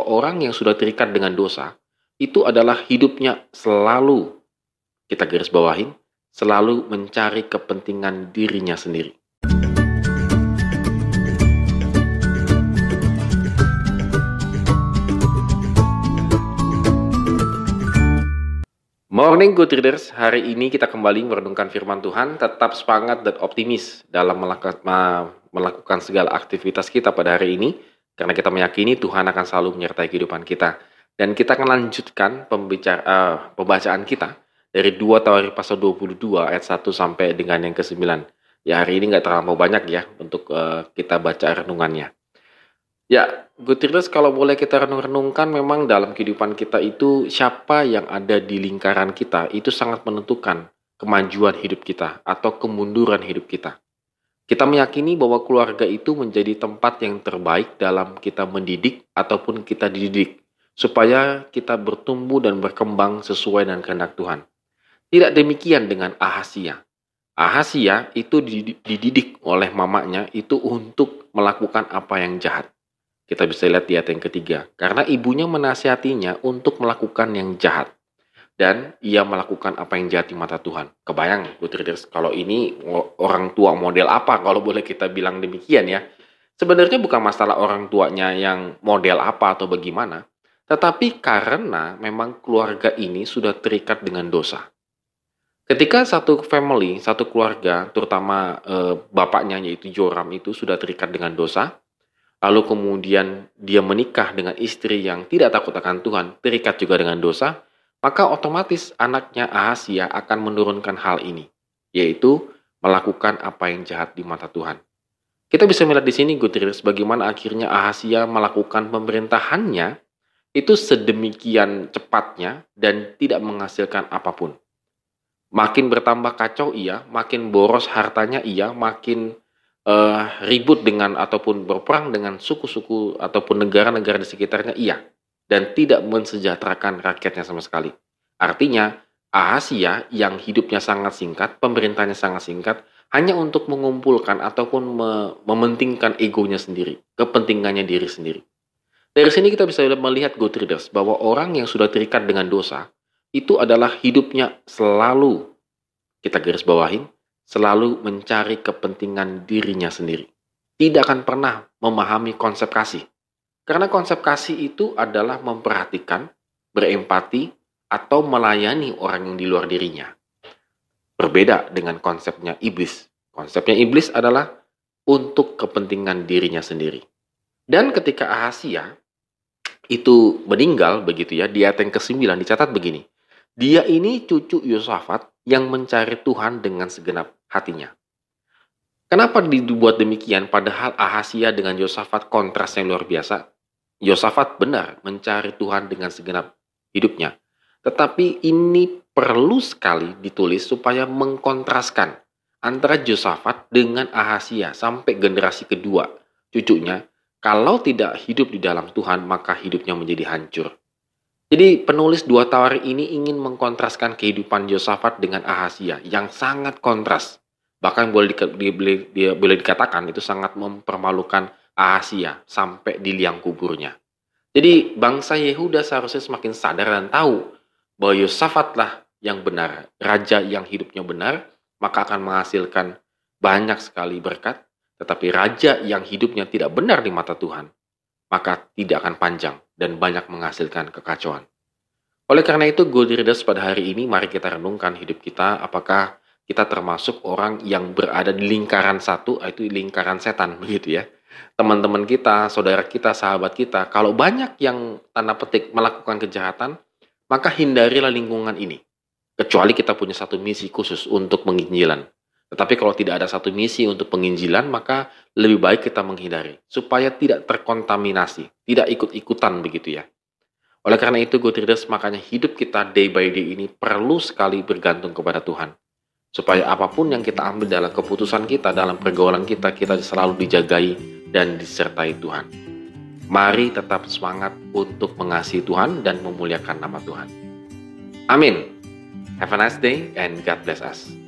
Orang yang sudah terikat dengan dosa, itu adalah hidupnya selalu, kita garis bawahin, selalu mencari kepentingan dirinya sendiri. Morning Good Readers, hari ini kita kembali merenungkan firman Tuhan, tetap semangat dan optimis dalam melakukan segala aktivitas kita pada hari ini, karena kita meyakini Tuhan akan selalu menyertai kehidupan kita. Dan kita akan lanjutkan pembicara, uh, pembacaan kita dari 2 Tawarikh pasal 22 ayat 1 sampai dengan yang ke-9. Ya hari ini nggak terlalu banyak ya untuk uh, kita baca renungannya. Ya, Readers kalau boleh kita renung-renungkan memang dalam kehidupan kita itu siapa yang ada di lingkaran kita itu sangat menentukan kemajuan hidup kita atau kemunduran hidup kita. Kita meyakini bahwa keluarga itu menjadi tempat yang terbaik dalam kita mendidik ataupun kita dididik supaya kita bertumbuh dan berkembang sesuai dengan kehendak Tuhan. Tidak demikian dengan Ahasia. Ahasia itu dididik oleh mamanya itu untuk melakukan apa yang jahat. Kita bisa lihat di ayat yang ketiga. Karena ibunya menasihatinya untuk melakukan yang jahat. Dan ia melakukan apa yang jahat di mata Tuhan. Kebayang, good readers, kalau ini orang tua model apa kalau boleh kita bilang demikian ya. Sebenarnya bukan masalah orang tuanya yang model apa atau bagaimana. Tetapi karena memang keluarga ini sudah terikat dengan dosa. Ketika satu family, satu keluarga, terutama eh, bapaknya yaitu Joram itu sudah terikat dengan dosa, lalu kemudian dia menikah dengan istri yang tidak takut akan Tuhan, terikat juga dengan dosa, maka otomatis anaknya Ahasia akan menurunkan hal ini, yaitu melakukan apa yang jahat di mata Tuhan. Kita bisa melihat di sini, Gutierrez, bagaimana akhirnya Ahasia melakukan pemerintahannya itu sedemikian cepatnya dan tidak menghasilkan apa pun. Makin bertambah kacau iya, makin boros hartanya iya, makin uh, ribut dengan ataupun berperang dengan suku-suku ataupun negara-negara di sekitarnya iya dan tidak mensejahterakan rakyatnya sama sekali. Artinya Asia yang hidupnya sangat singkat, pemerintahnya sangat singkat, hanya untuk mengumpulkan ataupun me mementingkan egonya sendiri, kepentingannya diri sendiri. Dari sini kita bisa melihat God Readers bahwa orang yang sudah terikat dengan dosa itu adalah hidupnya selalu kita garis bawahin selalu mencari kepentingan dirinya sendiri. Tidak akan pernah memahami konsep kasih. Karena konsep kasih itu adalah memperhatikan, berempati, atau melayani orang yang di luar dirinya. Berbeda dengan konsepnya iblis. Konsepnya iblis adalah untuk kepentingan dirinya sendiri. Dan ketika Ahasia itu meninggal begitu ya, di ayat yang ke-9 dicatat begini. Dia ini cucu Yosafat yang mencari Tuhan dengan segenap hatinya. Kenapa dibuat demikian padahal Ahasia dengan Yosafat kontras yang luar biasa? Yosafat benar mencari Tuhan dengan segenap hidupnya. Tetapi ini perlu sekali ditulis supaya mengkontraskan antara Yosafat dengan Ahasia sampai generasi kedua cucunya. Kalau tidak hidup di dalam Tuhan, maka hidupnya menjadi hancur. Jadi penulis dua tawar ini ingin mengkontraskan kehidupan Yosafat dengan Ahasia yang sangat kontras bahkan boleh, di, di, di, boleh dikatakan itu sangat mempermalukan Asia sampai di liang kuburnya. Jadi bangsa Yehuda seharusnya semakin sadar dan tahu bahwa Yosafatlah yang benar, raja yang hidupnya benar, maka akan menghasilkan banyak sekali berkat, tetapi raja yang hidupnya tidak benar di mata Tuhan, maka tidak akan panjang dan banyak menghasilkan kekacauan. Oleh karena itu, good readers pada hari ini, mari kita renungkan hidup kita, apakah kita termasuk orang yang berada di lingkaran satu, yaitu lingkaran setan, begitu ya. Teman-teman kita, saudara kita, sahabat kita, kalau banyak yang tanda petik melakukan kejahatan, maka hindarilah lingkungan ini. Kecuali kita punya satu misi khusus untuk penginjilan. Tetapi kalau tidak ada satu misi untuk penginjilan, maka lebih baik kita menghindari. Supaya tidak terkontaminasi, tidak ikut-ikutan begitu ya. Oleh karena itu, good readers, makanya hidup kita day by day ini perlu sekali bergantung kepada Tuhan supaya apa pun yang kita ambil dalam keputusan kita, dalam pergaulan kita, kita selalu dijagai dan disertai Tuhan. Mari tetap semangat untuk mengasihi Tuhan dan memuliakan nama Tuhan. Amin. Have a nice day and God bless us.